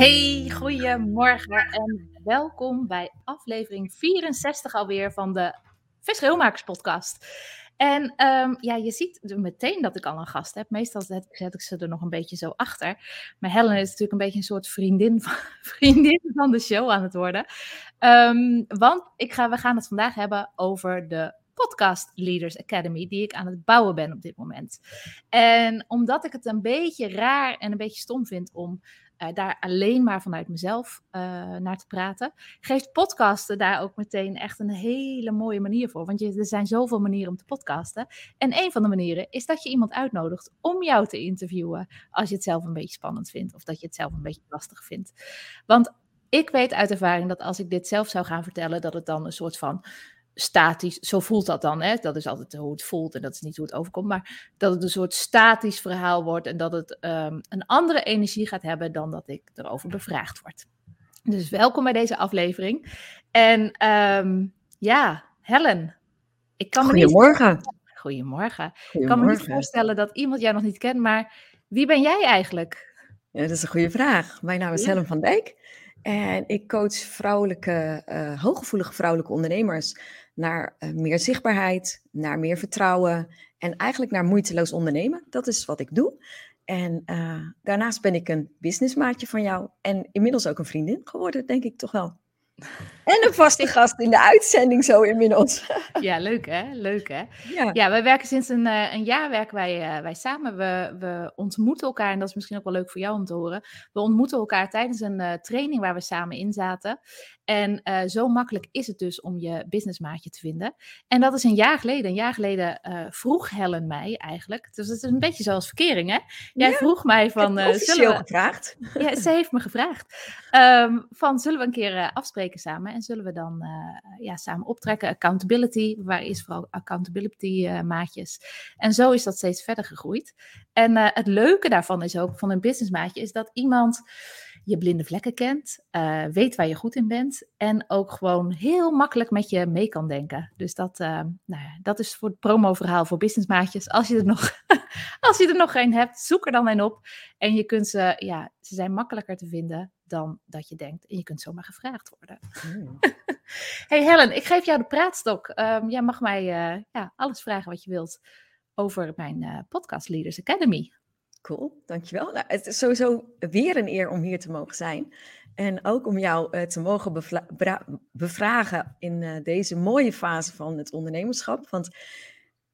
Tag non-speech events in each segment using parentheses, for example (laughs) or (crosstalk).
Hey, goedemorgen en welkom bij aflevering 64 alweer van de Verschilmakers podcast. En um, ja, je ziet meteen dat ik al een gast heb. Meestal zet, ik ze er nog een beetje zo achter. Maar Helen is natuurlijk een beetje een soort vriendin van, (laughs) vriendin van de show aan het worden. Um, want ik ga, we gaan het vandaag hebben over de Podcast Leaders Academy, die ik aan het bouwen ben op dit moment. En omdat ik het een beetje raar en een beetje stom vind om uh, daar alleen maar vanuit mezelf uh, naar te praten, geeft podcasten daar ook meteen echt een hele mooie manier voor. Want je, er zijn zoveel manieren om te podcasten. En een van de manieren is dat je iemand uitnodigt om jou te interviewen als je het zelf een beetje spannend vindt of dat je het zelf een beetje lastig vindt. Want ik weet uit ervaring dat als ik dit zelf zou gaan vertellen, dat het dan een soort van statisch, zo voelt dat dan, hè? dat is altijd hoe het voelt en dat is niet hoe het overkomt, maar dat het een soort statisch verhaal wordt en dat het um, een andere energie gaat hebben dan dat ik erover bevraagd word. Dus welkom bij deze aflevering. En um, ja, Helen, ik kan Goedemorgen. Me niet... Goedemorgen. Ik kan me niet voorstellen dat iemand jou nog niet kent, maar wie ben jij eigenlijk? Ja, dat is een goede vraag. Mijn naam is ja. Helen van Dijk. En ik coach vrouwelijke, uh, hooggevoelige vrouwelijke ondernemers naar uh, meer zichtbaarheid, naar meer vertrouwen en eigenlijk naar moeiteloos ondernemen. Dat is wat ik doe. En uh, daarnaast ben ik een businessmaatje van jou en inmiddels ook een vriendin geworden, denk ik toch wel. En een vaste gast in de uitzending zo inmiddels. (laughs) Ja, leuk hè? Leuk hè? Ja, ja wij werken sinds een, uh, een jaar werken wij, uh, wij samen. We, we ontmoeten elkaar en dat is misschien ook wel leuk voor jou om te horen. We ontmoeten elkaar tijdens een uh, training waar we samen in zaten. En uh, zo makkelijk is het dus om je businessmaatje te vinden. En dat is een jaar geleden. Een jaar geleden vroeg Helen mij eigenlijk. Dus het is een beetje zoals verkering, hè? Jij ja, vroeg mij van... Uh, zullen we... gevraagd. Ja, ze heeft me gevraagd. Um, van, zullen we een keer afspreken samen? En zullen we dan ja, samen optrekken? Accountability. Waar is vooral accountability maatjes? En zo is dat steeds verder gegroeid. En het leuke daarvan is ook, van een businessmaatje, is dat iemand je blinde vlekken kent, uh, weet waar je goed in bent en ook gewoon heel makkelijk met je mee kan denken. Dus dat, uh, nou ja, dat is voor het promoverhaal voor businessmaatjes. Als je er nog, (laughs) als je er nog geen hebt, zoek er dan een op. En je kunt ze, ja, ze zijn makkelijker te vinden dan dat je denkt. En je kunt zomaar gevraagd worden. Mm. (laughs) hey Helen, ik geef jou de praatstok. Um, jij mag mij uh, ja, alles vragen wat je wilt over mijn podcast Leaders Academy. Cool, dankjewel. Nou, het is sowieso weer een eer om hier te mogen zijn. En ook om jou uh, te mogen bevragen in uh, deze mooie fase van het ondernemerschap. Want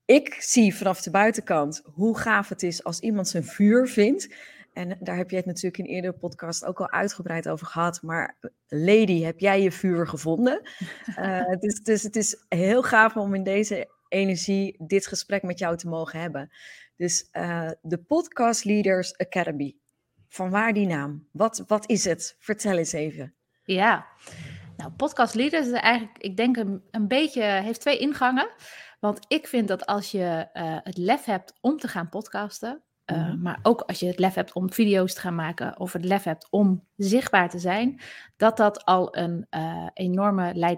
ik zie vanaf de buitenkant hoe gaaf het is als iemand zijn vuur vindt. En daar heb je het natuurlijk in eerdere podcast ook al uitgebreid over gehad. Maar Lady, heb jij je vuur gevonden? Uh, (laughs) dus, dus het is heel gaaf om in deze energie dit gesprek met jou te mogen hebben. Dus uh, de Podcast Leaders Academy. Van waar die naam? Wat, wat is het? Vertel eens even. Ja, nou, Podcast Leaders is eigenlijk, ik denk, een, beetje, heeft twee ingangen. Want ik vind dat als je uh, het lef hebt om te gaan podcasten, uh, mm-hmm. maar ook als je het lef hebt om video's te gaan maken of het lef hebt om zichtbaar te zijn, dat dat al een uh, enorme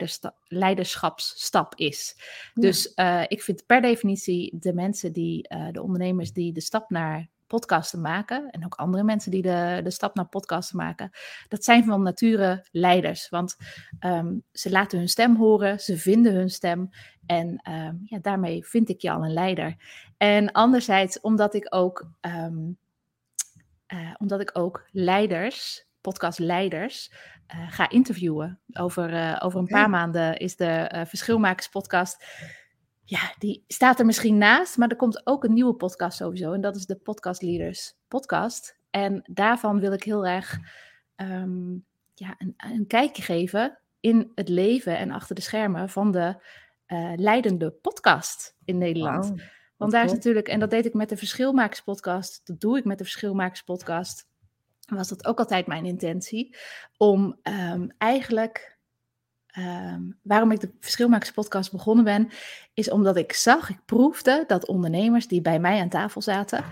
leiderschapsstap is. Ja. Dus uh, ik vind per definitie de mensen die, de ondernemers die de stap naar podcasten maken, en ook andere mensen die de, de stap naar podcasten maken, dat zijn van nature leiders. Want um, ze laten hun stem horen, ze vinden hun stem. En um, ja, daarmee vind ik je al een leider. En anderzijds, omdat ik ook, um, uh, omdat ik ook leiders, podcastleiders, uh, ga interviewen. Over, uh, over een okay. paar maanden is de Verschilmakers podcast ja, die staat er misschien naast, maar er komt ook een nieuwe podcast sowieso. En dat is de Podcast Leaders podcast. En daarvan wil ik heel erg um, ja, een, een, kijkje geven in het leven en achter de schermen van de uh, leidende podcast in Nederland. Wow. Want daar is natuurlijk, en dat deed ik met de Verschilmakerspodcast, dat doe ik met de Verschilmakerspodcast, was dat ook altijd mijn intentie, om um, eigenlijk Um, waarom ik de Verschilmakerspodcast begonnen ben, is omdat ik zag, ik proefde dat ondernemers die bij mij aan tafel zaten,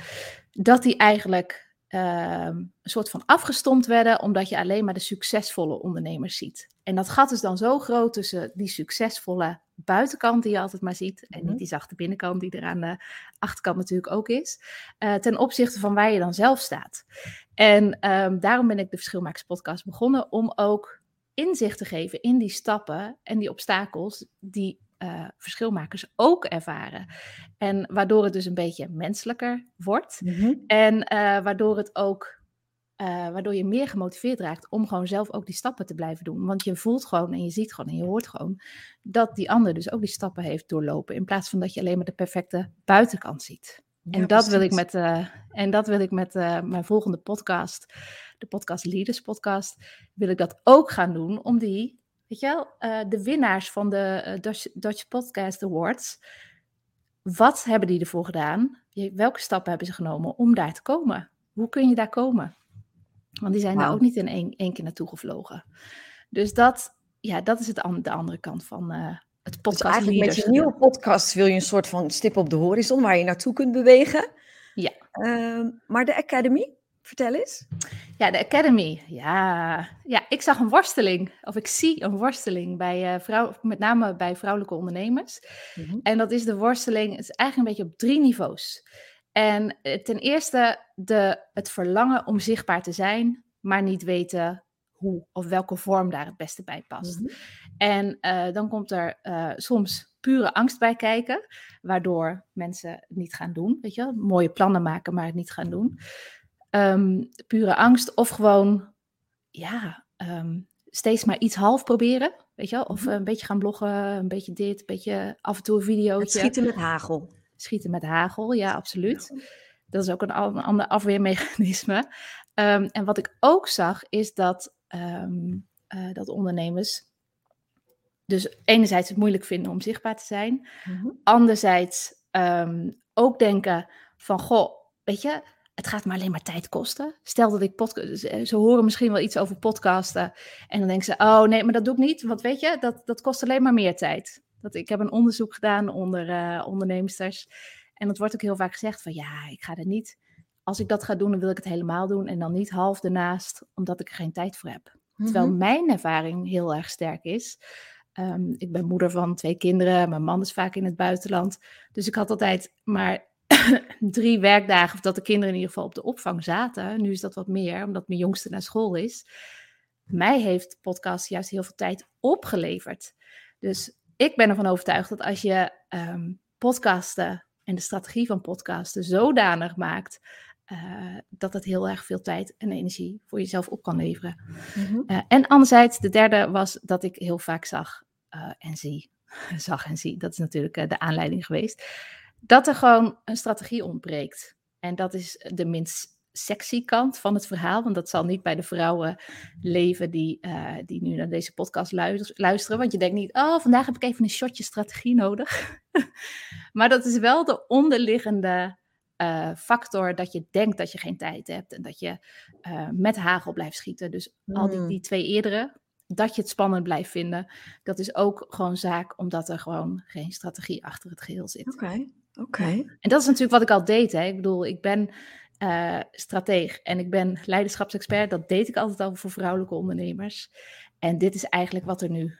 dat die eigenlijk um, een soort van afgestompt werden, omdat je alleen maar de succesvolle ondernemers ziet. En dat gat is dan zo groot tussen die succesvolle buitenkant die je altijd maar ziet, en niet mhm. die zachte binnenkant die er aan de achterkant natuurlijk ook is, uh, ten opzichte van waar je dan zelf staat. En um, daarom ben ik de Verschilmakerspodcast begonnen, om ook inzicht te geven in die stappen en die obstakels die uh, verschilmakers ook ervaren. En waardoor het dus een beetje menselijker wordt. Mhm. En uh, waardoor het ook. Uh, waardoor je meer gemotiveerd raakt om gewoon zelf ook die stappen te blijven doen. Want je voelt gewoon en je ziet gewoon en je hoort gewoon dat die ander dus ook die stappen heeft doorlopen. In plaats van dat je alleen maar de perfecte buitenkant ziet. en, dat wil ik met, en dat wil ik met mijn volgende podcast de podcast Leaders Podcast, wil ik dat ook gaan doen. Om die, weet je wel, uh, de winnaars van de uh, Dutch, Dutch, Podcast Awards, wat hebben die ervoor gedaan? Welke stappen hebben ze genomen om daar te komen? Hoe kun je daar komen? Want die zijn wow. daar ook niet in één, één keer naartoe gevlogen. Dus dat, ja, dat is het an de andere kant van uh, het podcast. Dus eigenlijk met je nieuwe podcast wil je een soort van stip op de horizon waar je naartoe kunt bewegen. Ja. Uh, maar de Academy, Vertel eens. Ja, de Academy. Ja. ja, ik zag een worsteling, of ik zie een worsteling bij uh, vrouw, met name bij vrouwelijke ondernemers. Mm -hmm. En dat is de worsteling, het is eigenlijk een beetje op drie niveaus. En uh, ten eerste de, het verlangen om zichtbaar te zijn, maar niet weten hoe of welke vorm daar het beste bij past. Mm -hmm. En uh, dan komt er soms pure angst bij kijken, waardoor mensen het niet gaan doen. Weet je, mooie plannen maken, maar het niet gaan doen um, pure angst of gewoon, ja, um, steeds maar iets half proberen. Weet je wel? Of mhm. een beetje gaan bloggen, een beetje dit, een beetje af en toe een videootje. schieten met hagel. Schieten met hagel, ja, absoluut. Dat is ook een, een ander afweermechanisme. Um, en wat ik ook zag, is dat, um, uh, dat ondernemers dus enerzijds het moeilijk vinden om zichtbaar te zijn. Mm -hmm. Anderzijds um, ook denken van, goh, weet je, het gaat me alleen maar tijd kosten. Stel dat ik podcast, ze horen misschien wel iets over podcasten en dan denken ze, oh nee, maar dat doe ik niet, want weet je, dat, dat kost alleen maar meer tijd. Dat, ik heb een onderzoek gedaan onder uh, ondernemsters en dat wordt ook heel vaak gezegd van, ja, ik ga er niet, als ik dat ga doen, dan wil ik het helemaal doen en dan niet half ernaast, omdat ik er geen tijd voor heb. Terwijl mijn ervaring heel erg sterk is. Um, ik ben moeder van twee kinderen, mijn man is vaak in het buitenland, dus ik had altijd maar (laughs) drie werkdagen, of dat de kinderen in ieder geval op de opvang zaten. Nu is dat wat meer, omdat mijn jongste naar school is. Mij heeft podcast juist heel veel tijd opgeleverd. Dus ik ben ervan overtuigd dat als je um, podcasten en de strategie van podcasten zodanig maakt uh, dat het heel erg veel tijd en energie voor jezelf op kan leveren. Mm-hmm. Uh, en anderzijds, de derde was dat ik heel vaak zag uh, en zie, (laughs) zag en zie, dat is natuurlijk de aanleiding geweest, dat er gewoon een strategie ontbreekt. En dat is de minst sexy kant van het verhaal. Want dat zal niet bij de vrouwen leven die, uh, die nu naar deze podcast luisteren. Want je denkt niet, oh, vandaag heb ik even een shotje strategie nodig. (laughs) maar dat is wel de onderliggende uh, factor dat je denkt dat je geen tijd hebt. En dat je uh, met hagel blijft schieten. Dus mm. al die, hmm. die twee eerdere, dat je het spannend blijft vinden. Dat is ook gewoon zaak omdat er gewoon geen strategie achter het geheel zit. Oké. Okay. Oké. En dat is natuurlijk wat ik al deed. Hè. Ik bedoel, ik ben uh, strateeg en ik ben leiderschapsexpert. Dat deed ik altijd al voor vrouwelijke ondernemers. En dit is eigenlijk wat er nu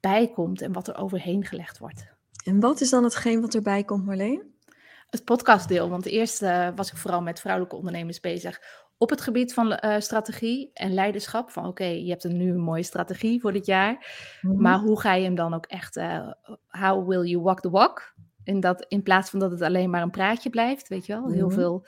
bij komt en wat er overheen gelegd wordt. En wat is dan hetgeen wat erbij komt, Marleen? Het podcastdeel. Want eerst uh, was ik vooral met vrouwelijke ondernemers bezig op het gebied van uh, strategie en leiderschap. Van oké, okay, je hebt een nu een mooie strategie voor dit jaar. Mm -hmm. Maar hoe ga je hem dan ook echt, uh, how will you walk the walk? In, dat, in plaats van dat het alleen maar een praatje blijft, weet je wel. Heel mm-hmm. veel,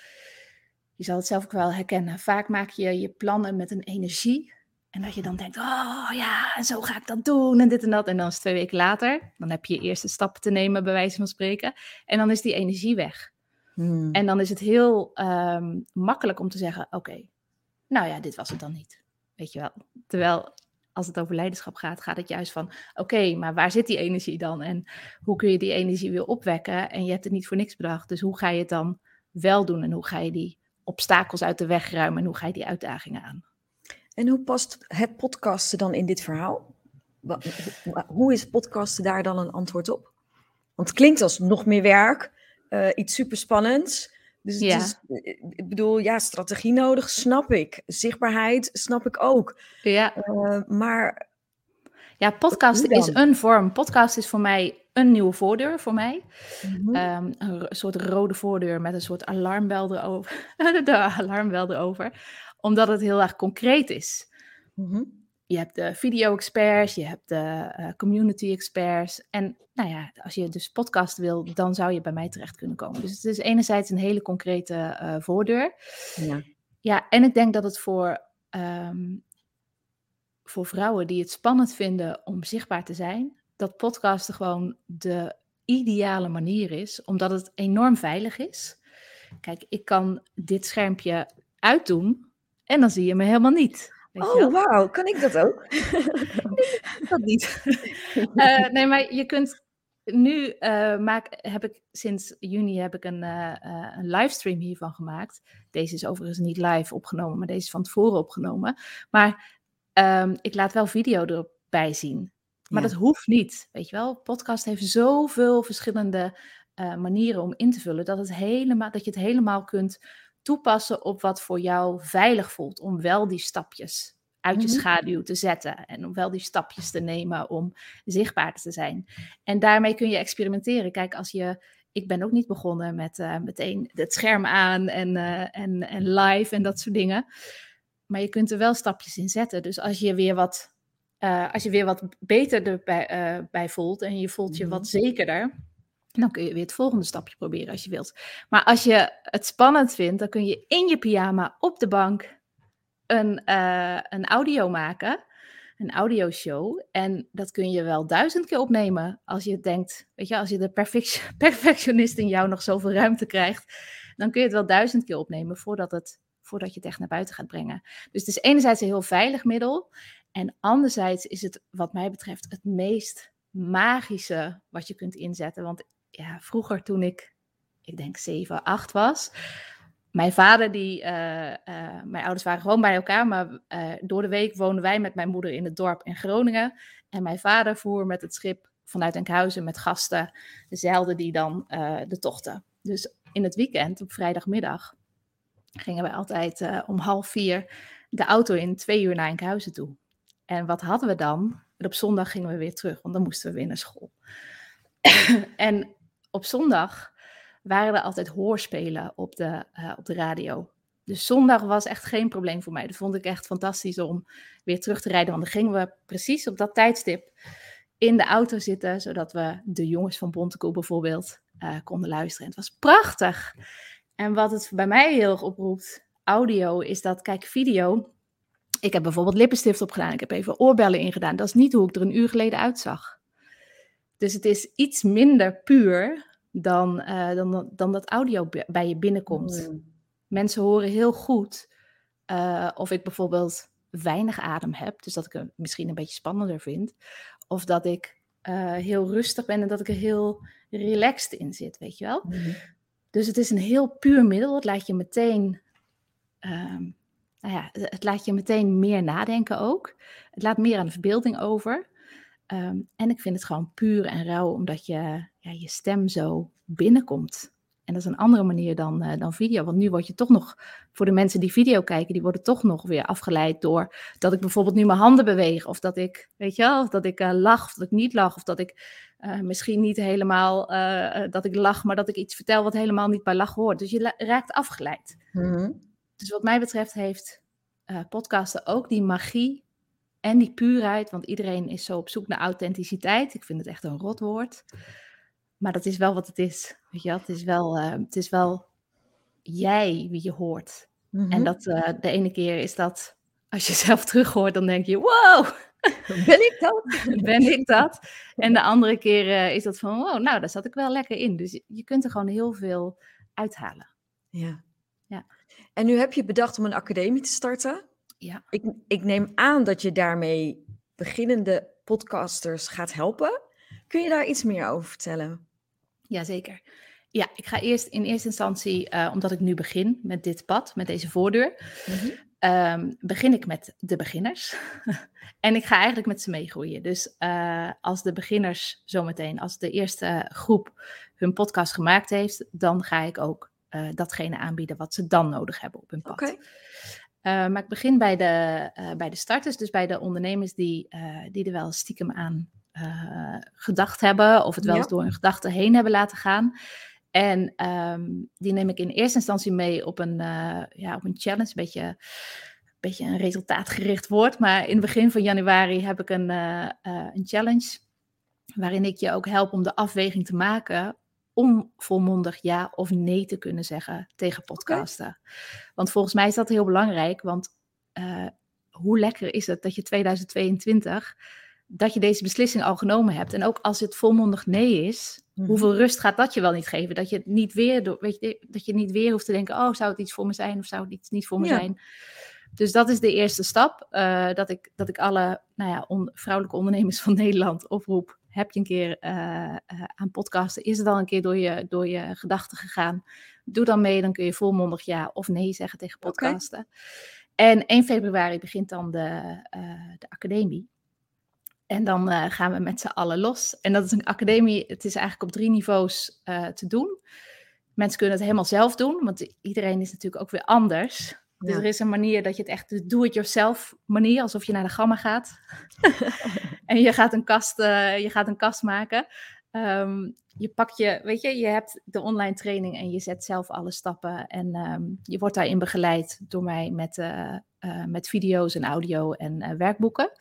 je zal het zelf ook wel herkennen. Vaak maak je je plannen met een energie. En dat je dan denkt, oh ja, en zo ga ik dat doen en dit en dat. En dan is twee weken later, dan heb je je eerste stappen te nemen, bij wijze van spreken. En dan is die energie weg. Mm. En dan is het heel um, makkelijk om te zeggen, oké, okay, nou ja, dit was het dan niet. Weet je wel. Terwijl als het over leiderschap gaat, gaat het juist van: oké, maar waar zit die energie dan? En hoe kun je die energie weer opwekken? En je hebt het niet voor niks bedacht. Dus hoe ga je het dan wel doen? En hoe ga je die obstakels uit de weg ruimen? En hoe ga je die uitdagingen aan? En hoe past het podcasten dan in dit verhaal? Hoe is podcasten daar dan een antwoord op? Want het klinkt als nog meer werk, uh, iets superspannends. Dus ja. is, ik bedoel, ja, strategie nodig, snap ik. Zichtbaarheid, snap ik ook. Ja. Uh, maar. Ja, podcast is een vorm. Podcast is voor mij een nieuwe voordeur voor mij. Mm -hmm. um, een soort rode voordeur met een soort alarmbel erover. (laughs) de alarmbel erover. Omdat het heel erg concreet is. Mm -hmm je hebt de video-experts, je hebt de uh, community-experts. En nou ja, als je dus podcast wil, dan zou je bij mij terecht kunnen komen. Dus het is enerzijds een hele concrete uh, voordeur. Ja. ja, en ik denk dat het voor, um, voor vrouwen die het spannend vinden om zichtbaar te zijn, dat podcasten gewoon de ideale manier is, omdat het enorm veilig is. Kijk, ik kan dit schermpje uitdoen en dan zie je me helemaal niet oh, wauw. Kan ik dat ook? (laughs) dat niet. uh, nee, maar je kunt... Nu uh, maak, heb ik sinds juni heb ik een, uh, een livestream hiervan gemaakt. Deze is overigens niet live opgenomen, maar deze is van tevoren opgenomen. Maar um, ik laat wel video erbij zien. Maar ja. dat hoeft niet, weet je wel. Podcast heeft zoveel verschillende manieren om in te vullen... Dat, het helemaal, dat je het helemaal kunt toepassen op wat voor jou veilig voelt. Om wel die stapjes uit je mhm. schaduw te zetten. En om wel die stapjes te nemen om zichtbaar te zijn. En daarmee kun je experimenteren. Kijk, als je. Ik ben ook niet begonnen met uh, meteen het scherm aan en, uh, en, en live en dat soort dingen. Maar je kunt er wel stapjes in zetten. Dus als je weer wat, uh, als je weer wat beter erbij bij voelt en je voelt je wat mhm. Dan kun je weer het volgende stapje proberen als je wilt. Maar als je het spannend vindt, dan kun je in je pyjama op de bank een, uh, een audio maken, een audioshow. En dat kun je wel duizend keer opnemen als je denkt, weet je, als je de (laughs) perfectionist in jou nog zoveel ruimte krijgt, dan kun je het wel duizend keer opnemen voordat, het, voordat je het echt naar buiten gaat brengen. Dus het is enerzijds een heel veilig middel. En anderzijds is het, wat mij betreft, het meest magische wat je kunt inzetten. Want ja, vroeger toen ik, ik denk 7, 8 was, mijn vader, die, uh, uh, mijn ouders waren gewoon bij elkaar, maar uh, door de week woonden wij met mijn moeder in het dorp in Groningen. En mijn vader voer met het schip vanuit Enkhuizen met gasten, zeilde die dan de tochten. Dus in het weekend, op vrijdagmiddag, gingen wij altijd om half vier de auto in, twee uur naar Enkhuizen toe. En wat hadden we dan? En op zondag gingen we weer terug, want dan moesten we weer naar school. (coughs) en op zondag waren er altijd hoorspelen op de, uh, op de radio. Dus zondag was echt geen probleem voor mij. Dat vond ik echt fantastisch om weer terug te rijden. Want dan gingen we precies op dat tijdstip in de auto zitten, zodat we de jongens van Bontekoe bijvoorbeeld uh, konden luisteren. En het was prachtig. En wat het bij mij heel erg oproept, audio, is dat, kijk, video. Ik heb bijvoorbeeld lippenstift opgedaan. Ik heb even oorbellen ingedaan. Dat is niet hoe ik er een uur geleden uitzag. Dus het is iets minder puur dan, uh, dan, dan dat audio bij je binnenkomt. Mm. Mensen horen heel goed uh, of ik bijvoorbeeld weinig adem heb, dus dat ik het misschien een beetje spannender vind, of dat ik uh, heel rustig ben en dat ik er heel relaxed in zit, weet je wel. Mm. Dus het is een heel puur middel. Het laat je meteen, um, nou ja, het laat je meteen meer nadenken ook. Het laat meer aan de verbeelding over. Um, en ik vind het gewoon puur en rauw, omdat je ja, je stem zo binnenkomt. En dat is een andere manier dan, uh, dan video. Want nu word je toch nog, voor de mensen die video kijken, die worden toch nog weer afgeleid door dat ik bijvoorbeeld nu mijn handen beweeg. Of dat ik, weet je wel, of dat ik uh, lach of dat ik niet lach. Of dat ik uh, misschien niet helemaal, dat ik lach, maar dat ik iets vertel wat helemaal niet bij lach hoort. Dus je raakt afgeleid. Mm -hmm. Dus wat mij betreft heeft podcasten ook die magie en die puurheid. Want iedereen is zo op zoek naar authenticiteit. Ik vind het echt een rotwoord. Maar dat is wel wat het is. Weet je, het is wel, uh, het is wel jij wie je hoort. Mm -hmm. En dat uh, de ene keer is dat, als je (laughs) zelf terug hoort, dan denk je, wow, (laughs) ben ik dat? (laughs) ben ik dat? En de andere keer uh, is dat van, wow, nou, daar zat ik wel lekker in. Dus je kunt er gewoon heel veel uithalen. Ja. ja. En nu heb je bedacht om een academie te starten. Ja. Ik, ik neem aan dat je daarmee beginnende podcasters gaat helpen. Kun je daar iets meer over vertellen? Jazeker. Ja, ik ga eerst in eerste instantie, uh, omdat ik nu begin met dit pad, met deze voordeur, mm um, begin ik met de beginners. (laughs) en ik ga eigenlijk met ze meegroeien. Dus uh, als de beginners zometeen, als de eerste groep hun podcast gemaakt heeft, dan ga ik ook uh, datgene aanbieden wat ze dan nodig hebben op hun pad. Okay. Uh, maar ik begin bij de, uh, bij de starters, dus bij de ondernemers die, die er wel stiekem aan gedacht hebben, of het wel eens door hun gedachten heen hebben laten gaan. En um, die neem ik in eerste instantie mee op een, ja, op een challenge, een beetje, beetje een resultaatgericht woord. Maar in het begin van januari heb ik een, een challenge waarin ik je ook help om de afweging te maken om volmondig ja of nee te kunnen zeggen tegen podcasten. Want volgens mij is dat heel belangrijk, want uh, hoe lekker is het dat je 2022, dat je deze beslissing al genomen hebt. En ook als het volmondig nee is, mm -hmm. hoeveel rust gaat dat je wel niet geven? Dat je het niet weer, weet je, dat je niet weer hoeft te denken, oh, zou het iets voor me zijn of zou het iets niet voor me ja. zijn? Dus dat is de eerste stap, uh, dat, ik, dat ik alle nou ja, on, vrouwelijke ondernemers van Nederland oproep heb je een keer uh, uh, aan podcasten? Is het al een keer door je, door je gedachten gegaan? Doe dan mee, dan kun je volmondig ja of nee zeggen tegen podcasten. Okay. En 1 februari begint dan de, uh, de academie. En dan gaan we met z'n allen los. En dat is een academie, het is eigenlijk op drie niveaus te doen. Mensen kunnen het helemaal zelf doen, want iedereen is natuurlijk ook weer anders. Dus ja. er is een manier dat je het echt de do-it-yourself manier, alsof je naar de gamma gaat. (laughs) en je gaat een kast, uh, je gaat een kast maken. Um, je pakt je, weet je, je hebt de online training en je zet zelf alle stappen. En um, je wordt daarin begeleid door mij met, uh, uh, met video's en audio en werkboeken.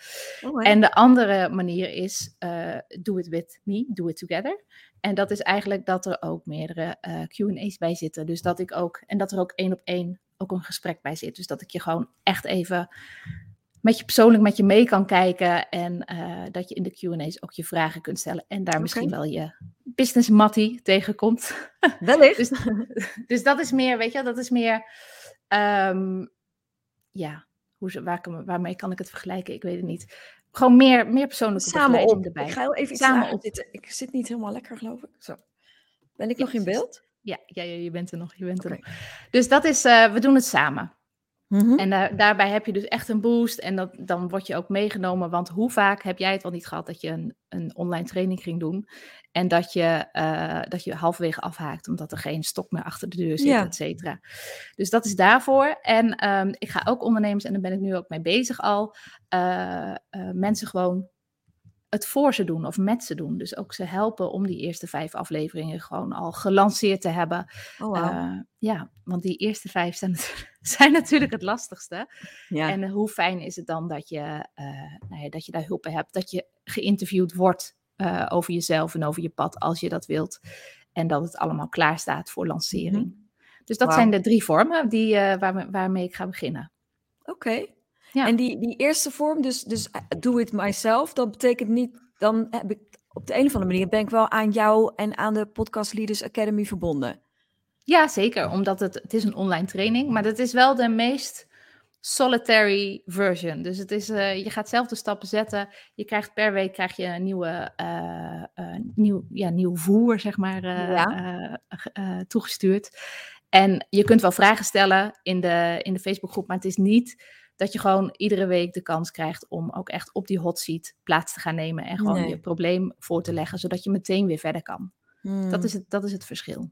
Oh, en de andere manier is do it with me, do it together. En dat is eigenlijk dat er ook meerdere Q&A's bij zitten. Dus dat ik ook, en dat er ook één op één ook een gesprek bij zit. Dus dat ik je gewoon echt even met je persoonlijk met je mee kan kijken. En uh, dat je in de QA's ook je vragen kunt stellen. En daar okay. misschien wel je business mattie tegenkomt. (laughs) Wellicht. dus, dus dat is meer, weet je, dat is meer. Um, ja, hoe, waar, waarmee kan ik het vergelijken? Ik weet het niet. Gewoon meer, meer persoonlijke Samen op. erbij. Ik ga heel even Samen op. Zitten. Ik zit niet helemaal lekker, geloof ik. Zo. Ben ik ja, nog in beeld? Ja, ja, je bent er nog. Je bent er okay. nog. Dus dat is, uh, we doen het samen. Mm-hmm. En uh, daarbij heb je dus echt een boost en dat, dan word je ook meegenomen. Want hoe vaak heb jij het wel niet gehad dat je een, een online training ging doen en dat je, uh, dat je halverwege afhaakt omdat er geen stok meer achter de deur zit, ja. et cetera. Dus dat is daarvoor. En um, ik ga ook ondernemers, en daar ben ik nu ook mee bezig al, uh, mensen gewoon het voor ze doen of met ze doen. Dus ook ze helpen om die eerste vijf afleveringen gewoon al gelanceerd te hebben. Oh, wow. uh, ja, want die eerste vijf zijn, (laughs) zijn natuurlijk het lastigste. Ja. En hoe fijn is het dan dat je, uh, nou ja, dat je daar hulp bij hebt, dat je geïnterviewd wordt over jezelf en over je pad als je dat wilt. En dat het allemaal klaar staat voor lancering. Mm -hmm. Dus dat wow. zijn de drie vormen die, waar, waarmee ik ga beginnen. Oké, okay. Ja. En die, die eerste vorm, dus, dus do it myself, dat betekent niet, dan heb ik op de een of andere manier ben ik wel aan jou en aan de Podcast Leaders Academy verbonden. Ja, zeker, omdat het, het is een online training, maar dat is wel de meest solitary version. Dus het is, uh, je gaat zelf de stappen zetten. Je krijgt per week krijg je een nieuwe, uh, uh, nieuw, ja, nieuw voer, zeg maar, ja. toegestuurd. En je kunt wel vragen stellen in de, in de Facebookgroep, maar het is niet dat je gewoon iedere week de kans krijgt om ook echt op die hot seat plaats te gaan nemen en gewoon nee. je probleem voor te leggen, zodat je meteen weer verder kan. Hmm. Dat, is het, dat is het verschil.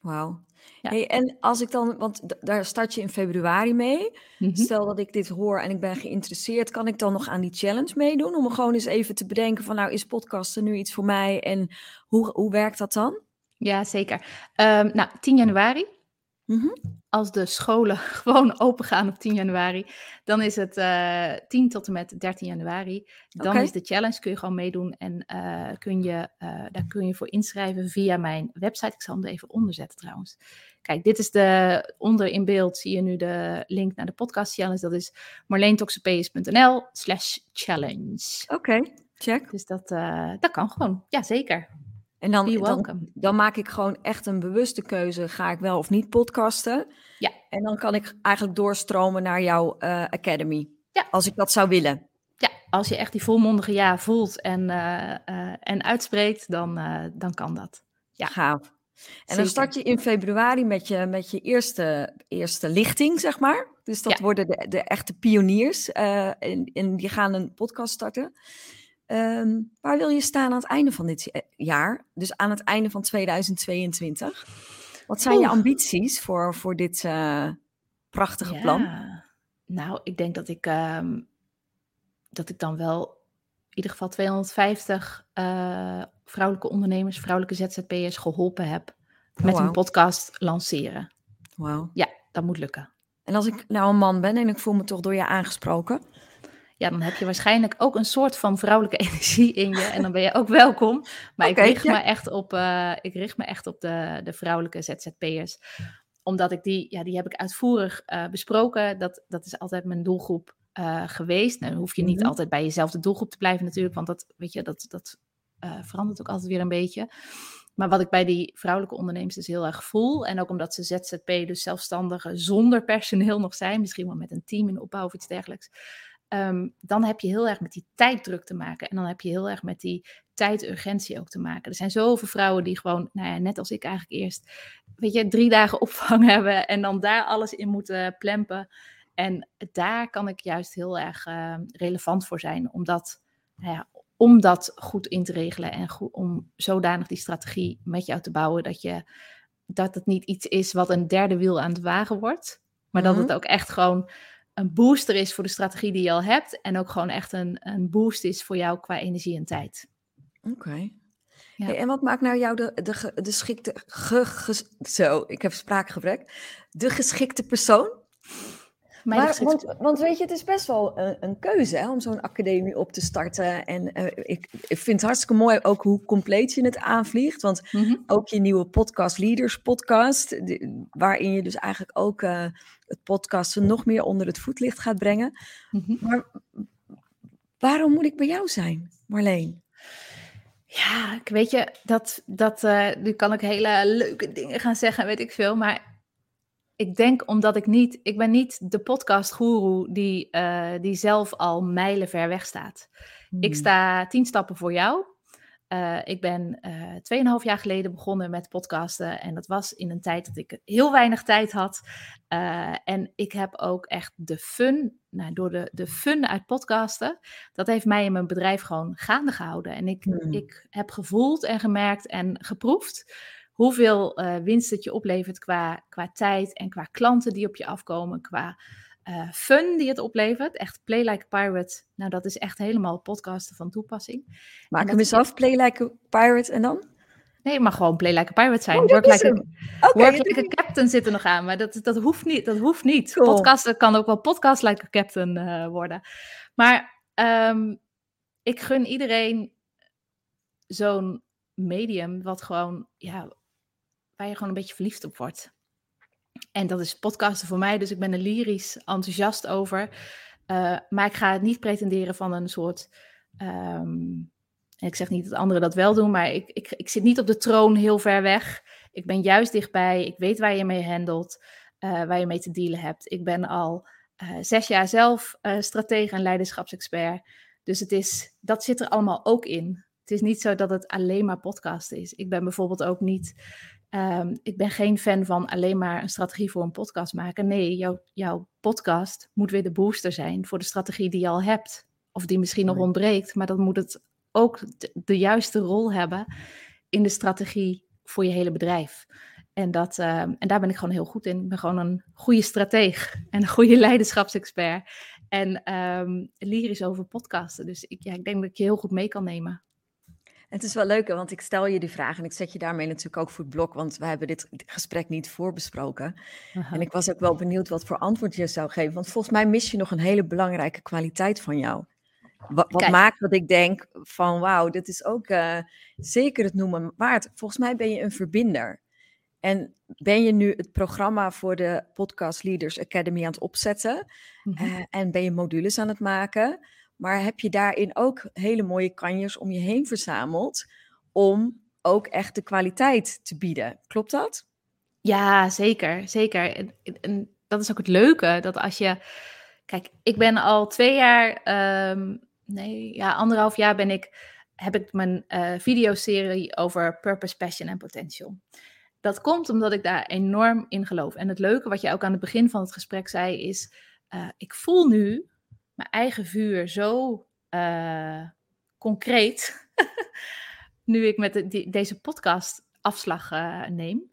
Wauw. Ja. Hey, en als ik dan, want daar start je in februari mee. Mm-hmm. Stel dat ik dit hoor en ik ben geïnteresseerd, kan ik dan nog aan die challenge meedoen? Om gewoon eens even te bedenken van, nou, is podcasten nu iets voor mij en hoe, hoe werkt dat dan? Ja, zeker. Um, nou, 10 januari Mm-hmm. Als de scholen (laughs) gewoon open gaan op 10 januari, dan is het uh, eh, 10 tot en met 13 januari. Dan okay. is de challenge, kun je gewoon meedoen en uh, kun je, uh, daar kun je voor inschrijven via mijn website. Ik zal hem er even onderzetten trouwens. Kijk, dit is de, onder in beeld zie je nu de link naar de podcast challenge. Dat is marleentoxopeus.nl slash challenge. Oké, okay, check. Dus dat, dat kan gewoon, ja zeker. En dan, dan, dan, maak ik gewoon echt een bewuste keuze. Ga ik wel of niet podcasten? Ja. En dan kan ik eigenlijk doorstromen naar jouw uh, academy. Ja. Als ik dat zou willen. Ja, als je echt die volmondige ja voelt en, eh, eh, en uitspreekt, dan, eh, dan kan dat. Ja. Gaaf. En dan start je in februari met je, met je eerste, eerste lichting, zeg maar. Dus dat worden de, de echte pioniers. en, en die gaan een podcast starten. Ehm, waar wil je staan aan het einde van dit jaar? Dus aan het einde van 2022. Wat zijn je ambities voor, voor dit prachtige ja. plan? Nou, ik denk dat ik ehm, dat ik dan wel in ieder geval 250 uh, eh, vrouwelijke ondernemers, vrouwelijke ZZP'ers geholpen heb met een podcast lanceren. Wauw. Ja, dat moet lukken. En als ik nou een man ben en ik voel me toch door je aangesproken? Ja, dan heb je waarschijnlijk ook een soort van vrouwelijke (laughs) energie in je. En dan ben je ook welkom. Maar ik, richt me echt op, uh, ik richt me echt op de, de vrouwelijke ZZP'ers. Omdat ik die, ja, die heb ik uitvoerig uh, besproken. Dat, dat is altijd mijn doelgroep uh, geweest. Nou, dan hoef je niet mhm. altijd bij jezelfde doelgroep te blijven natuurlijk, want dat, weet je, dat, dat verandert ook altijd weer een beetje. Maar wat ik bij die vrouwelijke ondernemers dus heel erg voel, en ook omdat ze ZZP, dus zelfstandigen zonder personeel nog zijn, misschien wel met een team in opbouw of iets dergelijks, um, dan heb je heel erg met die tijddruk te maken. En dan heb je heel erg met die tijdurgentie ook te maken. Er zijn zoveel vrouwen die gewoon, nou ja, net als ik eigenlijk eerst, weet je, drie dagen (laughs) opvang hebben en dan daar alles in moeten plempen. En daar kan ik juist heel erg uh, relevant voor zijn, omdat, nou ja, om dat goed in te regelen en goed, om zodanig die strategie met jou te bouwen dat, je, dat het niet iets is wat een derde wiel aan het wagen wordt, maar dat het mhm. ook echt gewoon een booster is voor de strategie die je al hebt en ook gewoon echt een, een boost is voor jou qua energie en tijd. Oké. Ja. en wat maakt nou jou de, de, de geschikte, ge, zo, ik heb spraakgebrek, de geschikte persoon? Maar, want, want, weet je, het is best wel een, een keuze hè, om zo'n academie op te starten. En uh, ik, ik, vind het hartstikke mooi ook hoe compleet je het aanvliegt. Want mhm. ook je nieuwe podcast Leaders podcast, waarin je dus eigenlijk ook uh, het podcasten nog meer onder het voetlicht gaat brengen. Mhm. Maar waarom moet ik bij jou zijn, Marleen? Ja, ik weet je, dat, dat, uh, nu kan ik hele leuke dingen gaan zeggen, weet ik veel. Maar ik denk omdat ik niet, ik ben niet de podcast guru die, uh, die zelf al mijlen ver weg staat. Ik hmm. sta tien stappen voor jou. Uh, ik ben uh, 2,5 jaar geleden begonnen met podcasten. En dat was in een tijd dat ik heel weinig tijd had. Uh, en ik heb ook echt de fun, nou, door de, de fun uit podcasten, dat heeft mij in mijn bedrijf gewoon gaande gehouden. En ik, hmm. ik heb gevoeld en gemerkt en geproefd hoeveel uh, winst het je oplevert qua, qua tijd en qua klanten die op je afkomen, qua uh, fun die het oplevert. Echt Play Like a Pirate, nou dat is echt helemaal podcasten van toepassing. Maak hem eens af, Play Like a Pirate en dan? Nee, maar gewoon Play Like a Pirate zijn. Oh, work, like a, okay, work like a Captain zit er nog aan, maar dat, dat hoeft niet. Dat hoeft niet. Cool. Podcasten kan ook wel Podcast Like a Captain uh, worden. Maar um, ik gun iedereen zo'n medium wat gewoon ja, waar je gewoon een beetje verliefd op wordt. En dat is podcasten voor mij, dus ik ben er lyrisch enthousiast over. Uh, maar ik ga het niet pretenderen van een soort. Um, ik zeg niet dat anderen dat wel doen, maar ik, ik, ik zit niet op de troon heel ver weg. Ik ben juist dichtbij. Ik weet waar je mee handelt, uh, waar je mee te dealen hebt. Ik ben al uh, zes jaar zelf stratege en leiderschapsexpert. Dus het is, dat zit er allemaal ook in. Het is niet zo dat het alleen maar podcasten is. Ik ben bijvoorbeeld ook niet Um, ik ben geen fan van alleen maar een strategie voor een podcast maken. Nee, jouw, jouw podcast moet weer de booster zijn voor de strategie die je al hebt. Of die misschien nog ontbreekt, maar dan moet het ook de, juiste rol hebben in de strategie voor je hele bedrijf. En, dat, um, en daar ben ik gewoon heel goed in. Ik ben gewoon een goede strateeg (laughs) en een goede leiderschapsexpert. En um, lyrisch over podcasten. Dus ik, ja, ik denk dat ik je heel goed mee kan nemen. Het is wel leuk, want ik stel je die vraag en ik zet je daarmee natuurlijk ook voor het blok, want we hebben dit gesprek niet voorbesproken. En ik was ook wel benieuwd wat voor antwoord je zou geven, want volgens mij mis je nog een hele belangrijke kwaliteit van jou. Wat, wat maakt dat ik denk van wauw, dit is ook uh, zeker het noemen waard. Volgens mij ben je een verbinder. En ben je nu het programma voor de Podcast Leaders Academy aan het opzetten? Mm-hmm. uh, en ben je modules aan het maken? Maar heb je daarin ook hele mooie kanjers om je heen verzameld om ook echt de kwaliteit te bieden? Klopt dat? Ja, zeker. Zeker. En, dat is ook het leuke, dat als je... Kijk, ik ben al twee jaar um, nee, ja, anderhalf jaar ben ik, heb ik mijn uh, videoserie over purpose, passion en potential. Dat komt omdat ik daar enorm in geloof. En het leuke wat je ook aan het begin van het gesprek zei is, uh, ik voel nu mijn eigen vuur zo uh, concreet, (laughs) nu ik met deze podcast afslag neem,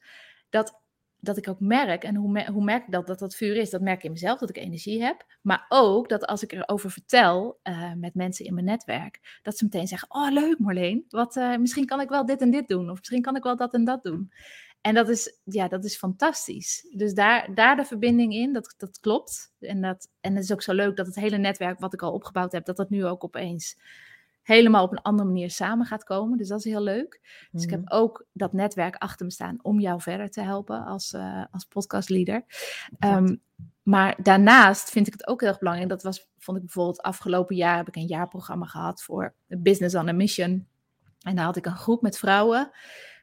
dat dat ik ook merk, en hoe, hoe merk ik dat, dat dat vuur is? Dat merk ik in mezelf, dat ik energie heb. Maar ook dat als ik erover vertel uh, met mensen in mijn netwerk, dat ze meteen zeggen, oh leuk Marleen, wat, misschien kan ik wel dit en dit doen. Of misschien kan ik wel dat en dat doen. En dat is, ja, dat is fantastisch. Dus daar, daar de verbinding in, dat, dat klopt. En, dat, en het is ook zo leuk dat het hele netwerk wat ik al opgebouwd heb, dat dat nu ook opeens helemaal op een andere manier samen gaat komen. Dus dat is heel leuk. Dus ik heb mhm. ook dat netwerk achter me staan om jou verder te helpen als, uh, als podcastleader. Um, maar daarnaast vind ik het ook heel erg belangrijk. Dat was, vond ik bijvoorbeeld afgelopen jaar heb ik een jaarprogramma gehad voor Business on a Mission. En daar had ik een groep met vrouwen.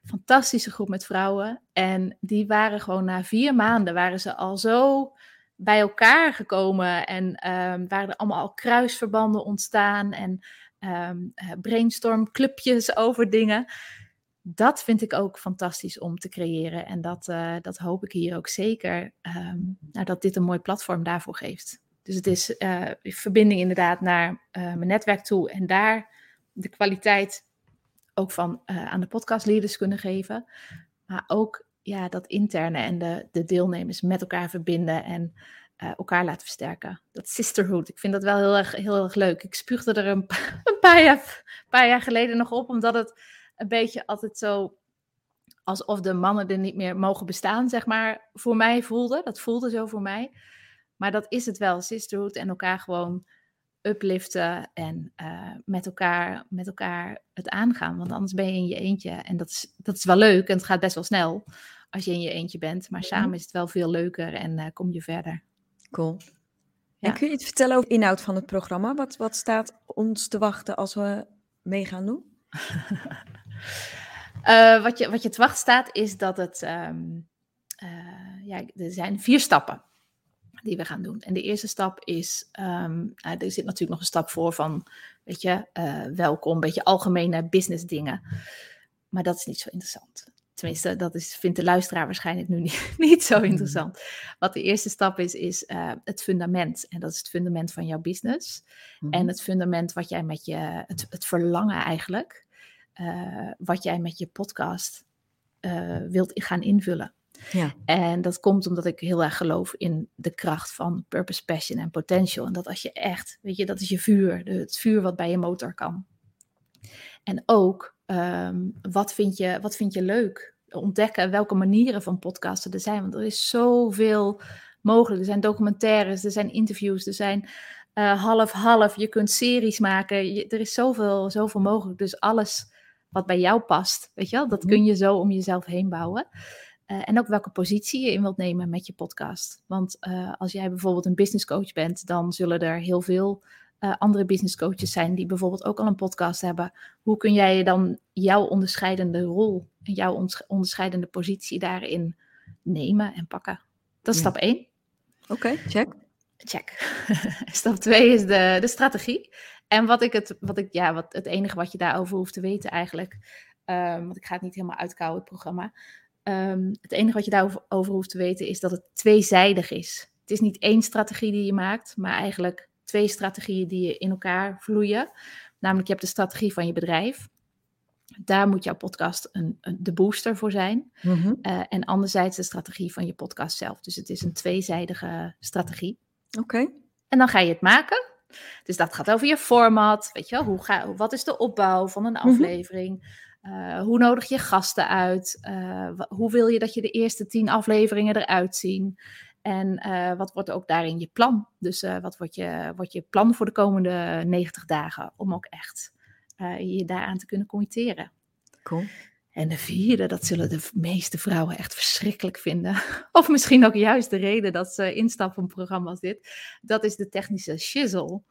Fantastische groep met vrouwen. En die waren gewoon na vier maanden waren ze al zo bij elkaar gekomen. En um, waren er allemaal al kruisverbanden ontstaan. En um, brainstormclubjes (laughs) over dingen. Dat vind ik ook fantastisch om te creëren. En dat, uh, dat hoop ik hier ook zeker, um, nou, dat dit een mooi platform daarvoor geeft. Dus het is uh, verbinding inderdaad naar mijn netwerk toe en daar de kwaliteit ook van aan de podcastleaders kunnen geven. Maar ook ja, dat interne en de, de deelnemers met elkaar verbinden en uh, elkaar laten versterken. Dat sisterhood, ik vind dat wel heel erg, heel erg leuk. Ik spuugde er een, (laughs) een paar, jaar, paar jaar geleden nog op, omdat het een beetje altijd zo alsof de mannen er niet meer mogen bestaan, zeg maar, voor mij voelde. Dat voelde zo voor mij. Maar dat is het wel, sisterhood en elkaar gewoon upliften en uh, met, elkaar, met elkaar het aangaan. Want anders ben je in je eentje. En dat is, dat is wel leuk en het gaat best wel snel als je in je eentje bent. Maar samen is het wel veel leuker en uh, kom je verder. Cool. Ja. En kun je iets vertellen over de inhoud van het programma? Wat, wat staat ons te wachten als we mee gaan doen? uh, (laughs) wat, je, wat je te wachten staat is dat het... Um, uh, ja, er zijn vier stappen die we gaan doen. En de eerste stap is, um, er zit natuurlijk nog een stap voor van, weet je, uh, welkom, een beetje algemene business dingen. Maar dat is niet zo interessant. Tenminste, dat is, vindt de luisteraar waarschijnlijk nu (laughs) niet, niet zo hmm. interessant. Wat de eerste stap is, is uh, het fundament. En dat is het fundament van jouw business. En hmm. het fundament wat jij met je, het, het verlangen eigenlijk, uh, wat jij met je podcast wilt gaan invullen. Ja. En dat komt omdat ik heel erg geloof in de kracht van purpose, passion en potential. En dat als je echt, weet je, dat is je vuur, het vuur wat bij je motor kan. En ook Um, wat, vind je, wat vind je leuk? Ontdekken welke manieren van podcasten er zijn. Want er is zoveel mogelijk. Er zijn documentaires, er zijn interviews, er zijn half-half. Eh, je kunt series maken. er is zoveel, zoveel mogelijk. Dus alles wat bij jou past, weet je wel, dat mhm. kun je zo om jezelf heen bouwen. Uh, en ook welke positie je in wilt nemen met je podcast. Want uh, als jij bijvoorbeeld een business coach bent, dan zullen er heel veel uh, andere business coaches zijn die bijvoorbeeld ook al een podcast hebben. Hoe kun jij dan jouw onderscheidende rol en jouw onderscheidende positie daarin nemen en pakken? Dat is stap 1. Oké, check. Check. (laughs) stap 2 is de, de strategie. En wat ik het, wat ik, ja, wat, het enige wat je daarover hoeft te weten eigenlijk, um, want ik ga het niet helemaal uitkouwen, het programma. Um, het enige wat je daarover hoeft te weten is dat het tweezijdig is. Het is niet één strategie die je maakt, maar eigenlijk twee strategieën die in elkaar vloeien. Namelijk, je hebt de strategie van je bedrijf. Daar moet jouw podcast een, een de booster voor zijn. Mm en anderzijds de strategie van je podcast zelf. Dus het is een tweezijdige strategie. Oké. En dan ga je het maken. Dus dat gaat over je format. Weet je wel, hoe ga, wat is de opbouw van een mhm. aflevering? Uh, hoe nodig je gasten uit? Uh, hoe wil je dat je de eerste tien afleveringen eruit zien? En uh, wat wordt ook daarin je plan? Dus wat wordt je, wordt je plan voor de komende 90 dagen? Om ook echt je daaraan te kunnen committeren. Cool. En de vierde, dat zullen de meeste vrouwen echt verschrikkelijk vinden. (laughs) Of misschien ook juist de reden dat ze instappen op een programma als dit. Dat is de technische shizzle.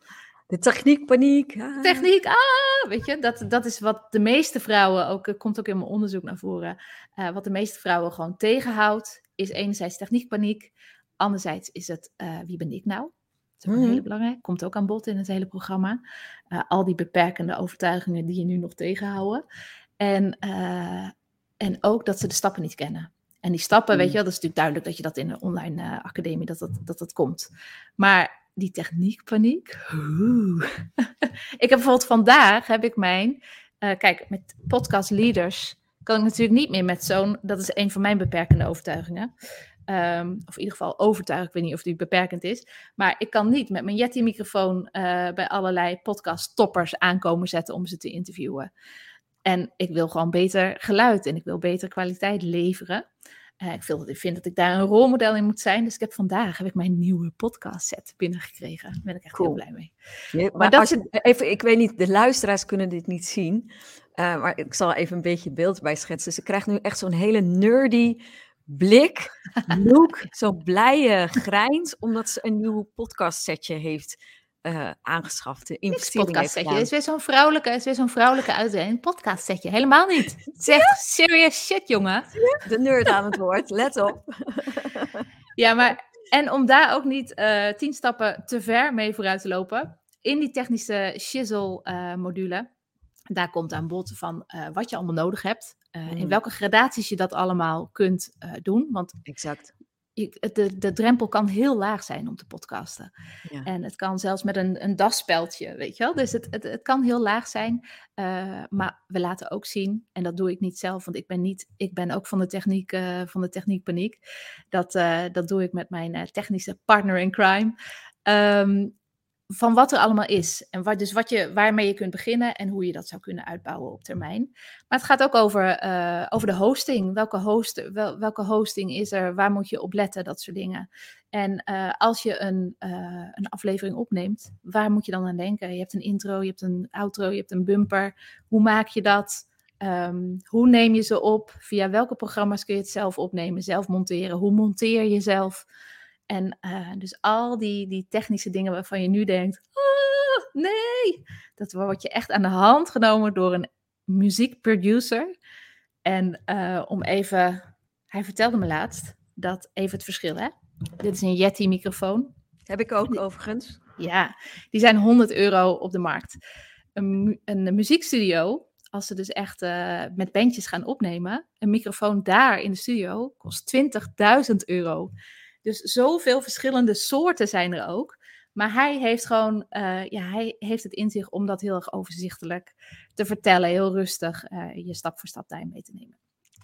De techniekpaniek. Ah. Techniek, ah, weet je, dat, dat is wat de meeste vrouwen, ook komt ook in mijn onderzoek naar voren, wat de meeste vrouwen gewoon tegenhoudt, is enerzijds techniekpaniek, Anderzijds is het, uh, wie ben ik nou? Dat is ook Mhm. belangrijk. Komt ook aan bod in het hele programma. Eh, al die beperkende overtuigingen die je nu nog tegenhouden. En, eh, en ook dat ze de stappen niet kennen. En die stappen, weet je Mm. wel, dat is natuurlijk duidelijk dat je dat in een online eh, academie, dat dat, dat dat komt. Maar die techniekpaniek, (laughs) ik heb bijvoorbeeld vandaag, heb ik mijn, eh, kijk, met podcast leaders kan ik natuurlijk niet meer met zo'n, dat is een van mijn beperkende overtuigingen. Ehm, of in ieder geval overtuigd, ik weet niet of die beperkend is. Maar ik kan niet met mijn Yeti-microfoon eh, bij allerlei podcast-toppers aankomen zetten om ze te interviewen. En ik wil gewoon beter geluid en ik wil beter kwaliteit leveren. Eh, ik, vind, ik vind dat ik daar een rolmodel in moet zijn. Dus ik heb vandaag heb ik mijn nieuwe podcast set binnengekregen. Daar ben ik echt heel blij mee. Maar Maar dat als je, even, ik weet niet, de luisteraars kunnen dit niet zien. eh, maar ik zal even een beetje beeld bij schetsen. Ze krijgt nu echt zo'n hele nerdy blik, (laughs) look, zo'n blije grijns, omdat ze een nieuw podcast setje heeft eh, aangeschaft. De Dit is een investering podcast setje. Dit is weer zo'n vrouwelijke, is weer zo'n vrouwelijke uitzending. Podcast setje. Helemaal niet. (laughs) Het is echt serious shit, jongen. De nerd aan het woord, let op. (laughs) Ja, maar en om daar ook niet eh, tien stappen te ver mee vooruit te lopen, in die technische shizzle-module, daar komt aan bod van eh, wat je allemaal nodig hebt, eh, in Mm. welke gradaties je dat allemaal kunt eh, doen. Want Exact. Je, de, de drempel kan heel laag zijn om te podcasten. Ja. En het kan zelfs met een, een daspeldje, weet je wel. Dus het, het, het kan heel laag zijn. eh, maar we laten ook zien, en dat doe ik niet zelf, want ik ben, niet, ik ben ook van de techniek, eh, van de techniekpaniek. Dat, eh, dat doe ik met mijn technische partner in crime. Ehm, van wat er allemaal is. En wat, dus wat je, waarmee je kunt beginnen en hoe je dat zou kunnen uitbouwen op termijn. Maar het gaat ook over, eh, over de hosting. Welke, host, wel, welke hosting is er? Waar moet je op letten? Dat soort dingen. En eh, als je een, eh, een aflevering opneemt, waar moet je dan aan denken? Je hebt een intro, je hebt een outro, je hebt een bumper. Hoe maak je dat? Ehm, hoe neem je ze op? Via welke programma's kun je het zelf opnemen, zelf monteren? Hoe monteer je zelf? En eh, dus al die, die technische dingen waarvan je nu denkt, "Ah, nee, dat wordt je echt aan de hand genomen door een muziekproducer. En eh, om even, hij vertelde me laatst dat even het verschil, hè? Dit is een Yeti microfoon. Heb ik ook overigens. Ja, die zijn 100 euro op de markt. Een, een muziekstudio, als ze dus echt eh, met bandjes gaan opnemen, een microfoon daar in de studio kost 20.000 euro. Dus zoveel verschillende soorten zijn er ook. Maar hij heeft gewoon, eh, ja, hij heeft het in zich om dat heel erg overzichtelijk te vertellen, heel rustig eh, je stap voor stap daarin mee te nemen.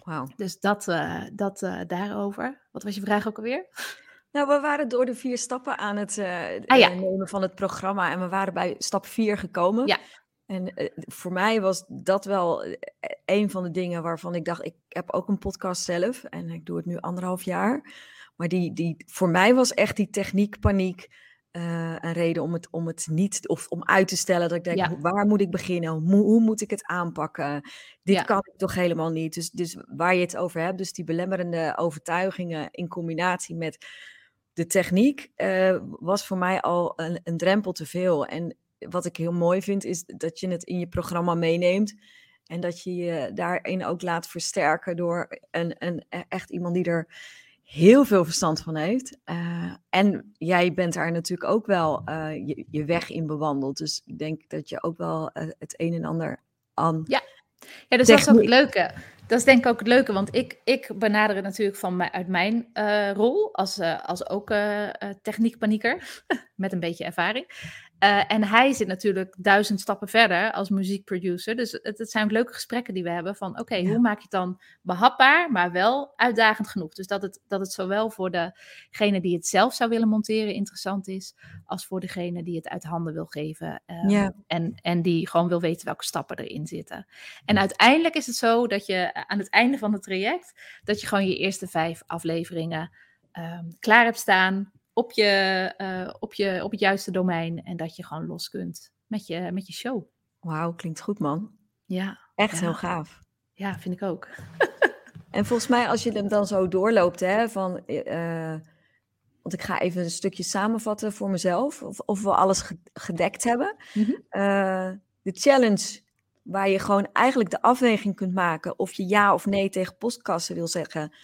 Wauw. Dus dat, eh, dat daarover. Wat was je vraag ook alweer? (laughs) Nou, we waren door de vier stappen aan het Ah, ja. nemen van het programma en we waren bij stap vier gekomen. Ja. En eh, voor mij was dat wel eh, een van de dingen waarvan ik dacht, ik heb ook een podcast zelf en ik doe het nu anderhalf jaar. Maar die, die, voor mij was echt die techniekpaniek eh, een reden om het, om het niet, of om uit te stellen. Dat ik denk, Ja. waar moet ik beginnen? Hoe, hoe moet ik het aanpakken? Dit Ja. kan ik toch helemaal niet? Dus, dus waar je het over hebt, dus die belemmerende overtuigingen in combinatie met de techniek was voor mij al een, een drempel te veel. En wat ik heel mooi vind, is dat je het in je programma meeneemt. En dat je je daarin ook laat versterken door een, een, e- echt iemand die er heel veel verstand van heeft. Eh, en jij bent daar natuurlijk ook wel eh, je, je weg in bewandeld. Dus ik denk dat je ook wel eh, het een en ander aan. Ja, dus dat is ook het leuke. Dat is denk ik ook het leuke, want ik, ik benader het natuurlijk van mij, uit mijn rol als, als ook techniekpanieker, (laughs) met een beetje ervaring. Eh, en hij zit natuurlijk duizend stappen verder als muziekproducer. Dus het, het zijn leuke gesprekken die we hebben van, oké, Ja. hoe maak je het dan behapbaar, maar wel uitdagend genoeg? Dus dat het, dat het zowel voor degene die het zelf zou willen monteren interessant is, als voor degene die het uit handen wil geven. ehm, Ja. en, en die gewoon wil weten welke stappen erin zitten. En uiteindelijk is het zo dat je eh, aan het einde van het traject, dat je gewoon je eerste vijf afleveringen ehm, klaar hebt staan op, je, eh, op, je, op het juiste domein. En dat je gewoon los kunt met je, met je show. Wauw, klinkt goed man. Ja, Echt Ja. heel gaaf. ja, vind ik ook. (laughs) En volgens mij, als je hem dan zo doorloopt, hè, van, eh, want ik ga even een stukje samenvatten voor mezelf, of, of we alles ge- gedekt hebben. Mhm. Eh, de challenge, waar je gewoon eigenlijk de afweging kunt maken of je ja of nee tegen postkassen wil zeggen,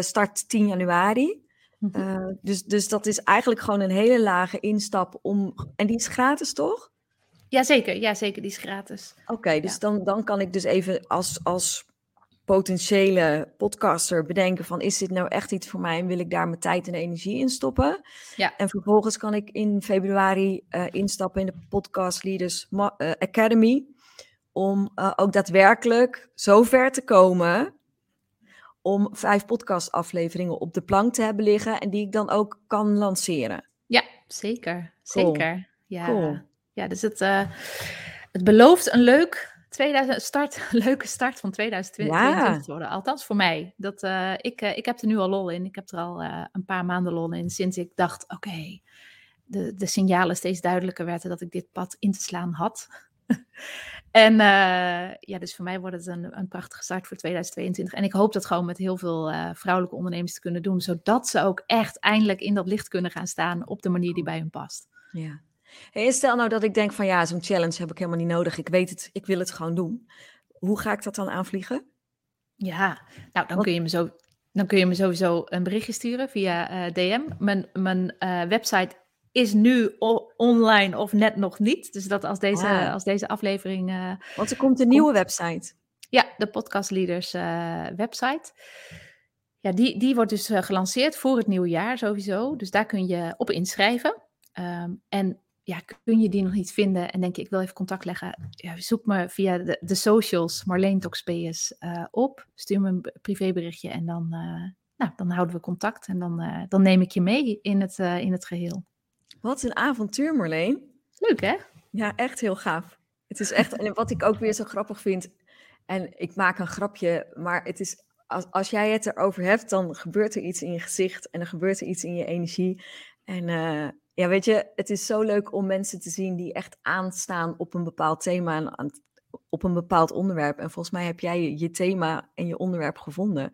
start 10 januari. Mhm. Uh, dus, dus dat is eigenlijk gewoon een hele lage instap om. En die is gratis, toch? Jazeker, ja, zeker, die is gratis. Oké, dus dan, dan kan ik dus even als, als potentiële podcaster bedenken van is dit nou echt iets voor mij en wil ik daar mijn tijd en energie in stoppen? Ja. En vervolgens kan ik in februari uh, instappen in de Podcast Leaders uh, Academy om uh, ook daadwerkelijk zo ver te komen om vijf podcastafleveringen op de plank te hebben liggen en die ik dan ook kan lanceren. Ja, zeker. Cool. Zeker. Ja. Cool. ja, dus het, uh, het belooft een leuk 2000, start, (laughs) leuke start van 2022 Ja. te worden. Althans voor mij. Dat, uh, ik, uh, ik heb er nu al lol in. Ik heb er al een paar maanden lol in sinds ik dacht, oké, okay, de, de signalen steeds duidelijker werden dat ik dit pad in te slaan had. (laughs) en ja, dus voor mij wordt het een, een prachtige start voor 2022. En ik hoop dat gewoon met heel veel vrouwelijke ondernemers te kunnen doen, zodat ze ook echt eindelijk in dat licht kunnen gaan staan op de manier die bij hun past. Ja. Hey, stel nou dat ik denk van ja, zo'n challenge heb ik helemaal niet nodig. Ik weet het, ik wil het gewoon doen. Hoe ga ik dat dan aanvliegen? Ja, nou dan Wat- kun je me zo. Dan kun je me sowieso een berichtje sturen via eh, DM. Mijn, mijn eh, website is nu online of net nog niet. Dus dat als deze, Ah. als deze aflevering. eh, Want er komt een nieuwe website. ja, de Podcast Leaders eh, website. Ja, die, die wordt dus eh, gelanceerd voor het nieuwe jaar sowieso. Dus daar kun je op inschrijven. Ehm, en ja, kun je die nog niet vinden en denk je, ik wil even contact leggen. Ja, zoek me via de, de socials, Marleen Toxpeus, op. Stuur me een privéberichtje en dan, nou, dan houden we contact. En dan, dan neem ik je mee in het, in het geheel. Wat een avontuur, Marleen. Leuk hè? Ja, echt heel gaaf. Het is echt, en wat ik ook weer zo grappig vind, en ik maak een grapje, maar het is, als, als jij het erover hebt, dan gebeurt er iets in je gezicht en er gebeurt er iets in je energie. En eh, ja, weet je, het is zo leuk om mensen te zien die echt aanstaan op een bepaald thema en aan, op een bepaald onderwerp. En volgens mij heb jij je, je thema en je onderwerp gevonden.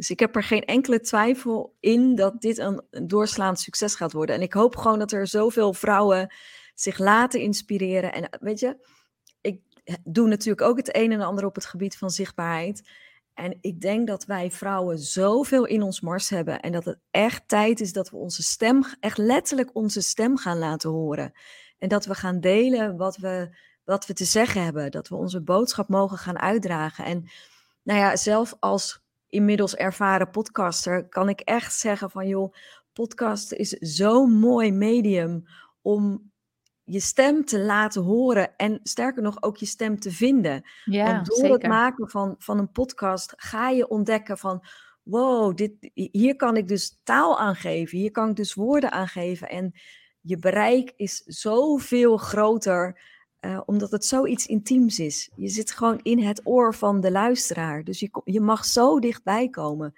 Dus ik heb er geen enkele twijfel in dat dit een, doorslaand succes gaat worden. En ik hoop gewoon dat er zoveel vrouwen zich laten inspireren. En weet je, ik doe natuurlijk ook het een en ander op het gebied van zichtbaarheid. En ik denk dat wij vrouwen zoveel in ons mars hebben. En dat het echt tijd is dat we onze stem, echt letterlijk onze stem gaan laten horen. En dat we gaan delen wat we, wat we te zeggen hebben. Dat we onze boodschap mogen gaan uitdragen. En nou ja, zelf als inmiddels ervaren podcaster kan ik echt zeggen van joh, podcast is zo'n mooi medium om je stem te laten horen en sterker nog ook je stem te vinden. Ja, Want door zeker. het maken van, van een podcast ga je ontdekken van wow, dit, hier kan ik dus taal aangeven, hier kan ik dus woorden aangeven en je bereik is zoveel groter eh, omdat het zoiets intiems is. Je zit gewoon in het oor van de luisteraar, dus je, je mag zo dichtbij komen.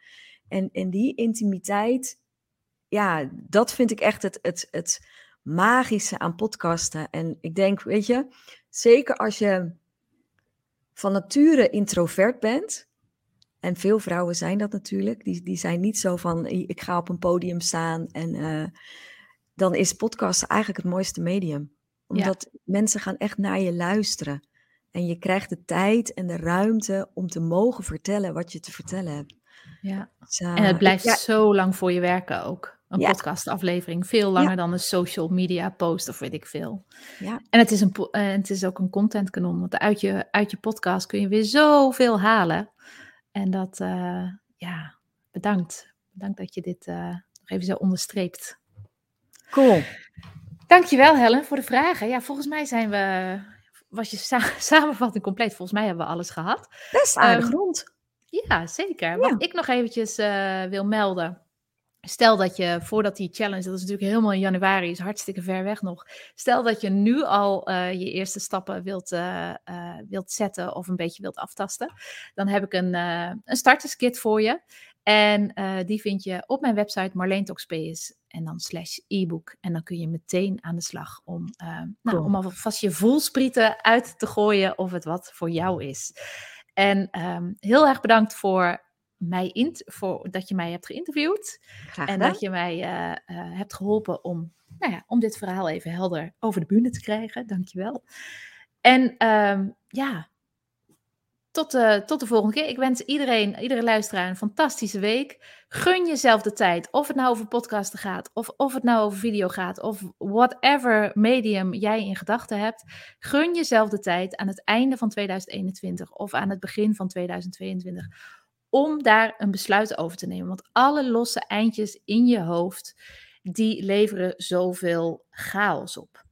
En, en die intimiteit, ja, dat vind ik echt het, het, het magische aan podcasten. En ik denk, weet je, zeker als je van nature introvert bent, en veel vrouwen zijn dat natuurlijk, die, die zijn niet zo van, ik ga op een podium staan en eh, dan is podcast eigenlijk het mooiste medium. Omdat mensen gaan echt naar je luisteren. En je krijgt de tijd en de ruimte om te mogen vertellen wat je te vertellen hebt. Ja. Dus, eh, En het blijft ja, zo lang voor je werken ook. Een Ja. podcastaflevering. Veel langer dan een social media post of weet ik veel. ja, En het is, een, eh, het is ook een contentkanon. Want uit je, uit je podcast kun je weer zoveel halen. En dat, eh, ja, bedankt. Bedankt dat je dit eh, nog even zo onderstreept. cool. Dankjewel Helen voor de vragen. Ja, volgens mij zijn we, was je sa- (laughs) samenvatting compleet. Volgens mij hebben we alles gehad. Best aardig Ehm, rond. Ja, zeker. Ja. Wat ik nog eventjes eh, wil melden. Stel dat je voordat die challenge, dat is natuurlijk helemaal in januari, is hartstikke ver weg nog. Stel dat je nu al eh, je eerste stappen wilt, eh, wilt zetten of een beetje wilt aftasten. Dan heb ik een, een starterskit voor je. En eh, die vind je op mijn website Marleen Toxpeus en dan slash e-book. En dan kun je meteen aan de slag om, eh, nou, om alvast je voelsprieten uit te gooien of het wat voor jou is. En ehm, heel erg bedankt voor mij in, voor dat je mij hebt geïnterviewd. Graag En dat je mij eh, hebt geholpen om, nou ja, om dit verhaal even helder over de bühne te krijgen. Dankjewel. En ehm, ja, tot tot, de volgende keer. Ik wens iedereen, iedere luisteraar een fantastische week. Gun jezelf de tijd. Of het nou over podcasten gaat, of, of het nou over video gaat, of whatever medium jij in gedachten hebt. Gun jezelf de tijd aan het einde van 2021 of aan het begin van 2022 om daar een besluit over te nemen. Want alle losse eindjes in je hoofd, die leveren zoveel chaos op.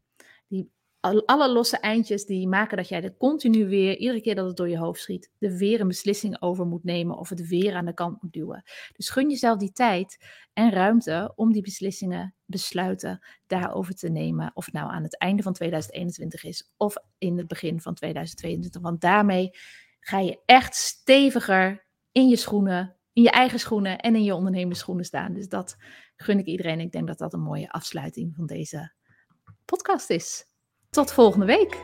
Alle losse eindjes die maken dat jij er continu weer, iedere keer dat het door je hoofd schiet, er weer een beslissing over moet nemen of het weer aan de kant moet duwen. Dus gun jezelf die tijd en ruimte om die beslissingen, besluiten daarover te nemen. Of nou aan het einde van 2021 is of in het begin van 2022. Want daarmee ga je echt steviger in je schoenen, in je eigen schoenen en in je ondernemersschoenen staan. Dus dat gun ik iedereen. Ik denk dat dat een mooie afsluiting van deze podcast is. Tot volgende week.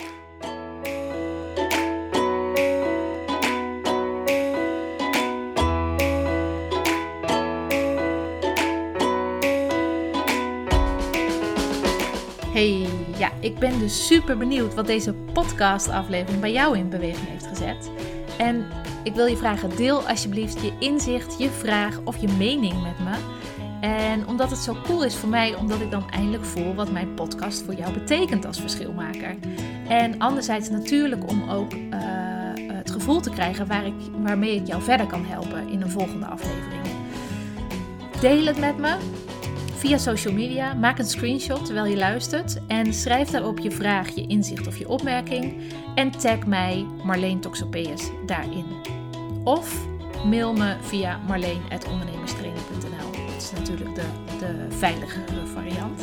Hey, ja, ik ben dus super benieuwd wat deze podcast-aflevering bij jou in beweging heeft gezet. En ik wil je vragen, deel alsjeblieft je inzicht, je vraag of je mening met me. En omdat het zo cool is voor mij, omdat ik dan eindelijk voel wat mijn podcast voor jou betekent als verschilmaker. En anderzijds natuurlijk om ook uh, het gevoel te krijgen waar ik, waarmee ik jou verder kan helpen in een volgende aflevering. Deel het met me via social media. Maak een screenshot terwijl je luistert en schrijf daarop je vraag, je inzicht of je opmerking. En tag mij Marleen Toxopeus daarin. Of mail me via marleen.ondernemerstraining.nl. Is natuurlijk de, de veiligere variant.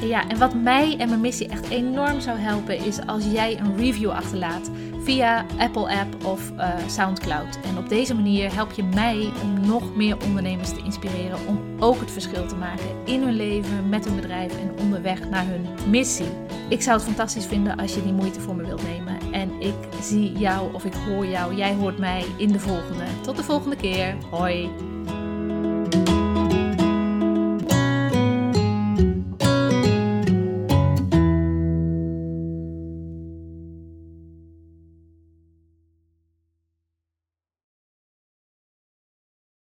En ja, en wat mij en mijn missie echt enorm zou helpen is als jij een review achterlaat via Apple App of uh, SoundCloud. En op deze manier help je mij om nog meer ondernemers te inspireren om ook het verschil te maken in hun leven, met hun bedrijf en onderweg naar hun missie. Ik zou het fantastisch vinden als je die moeite voor me wilt nemen. En ik zie jou of ik hoor jou, jij hoort mij in de volgende. Tot de volgende keer. Hoi.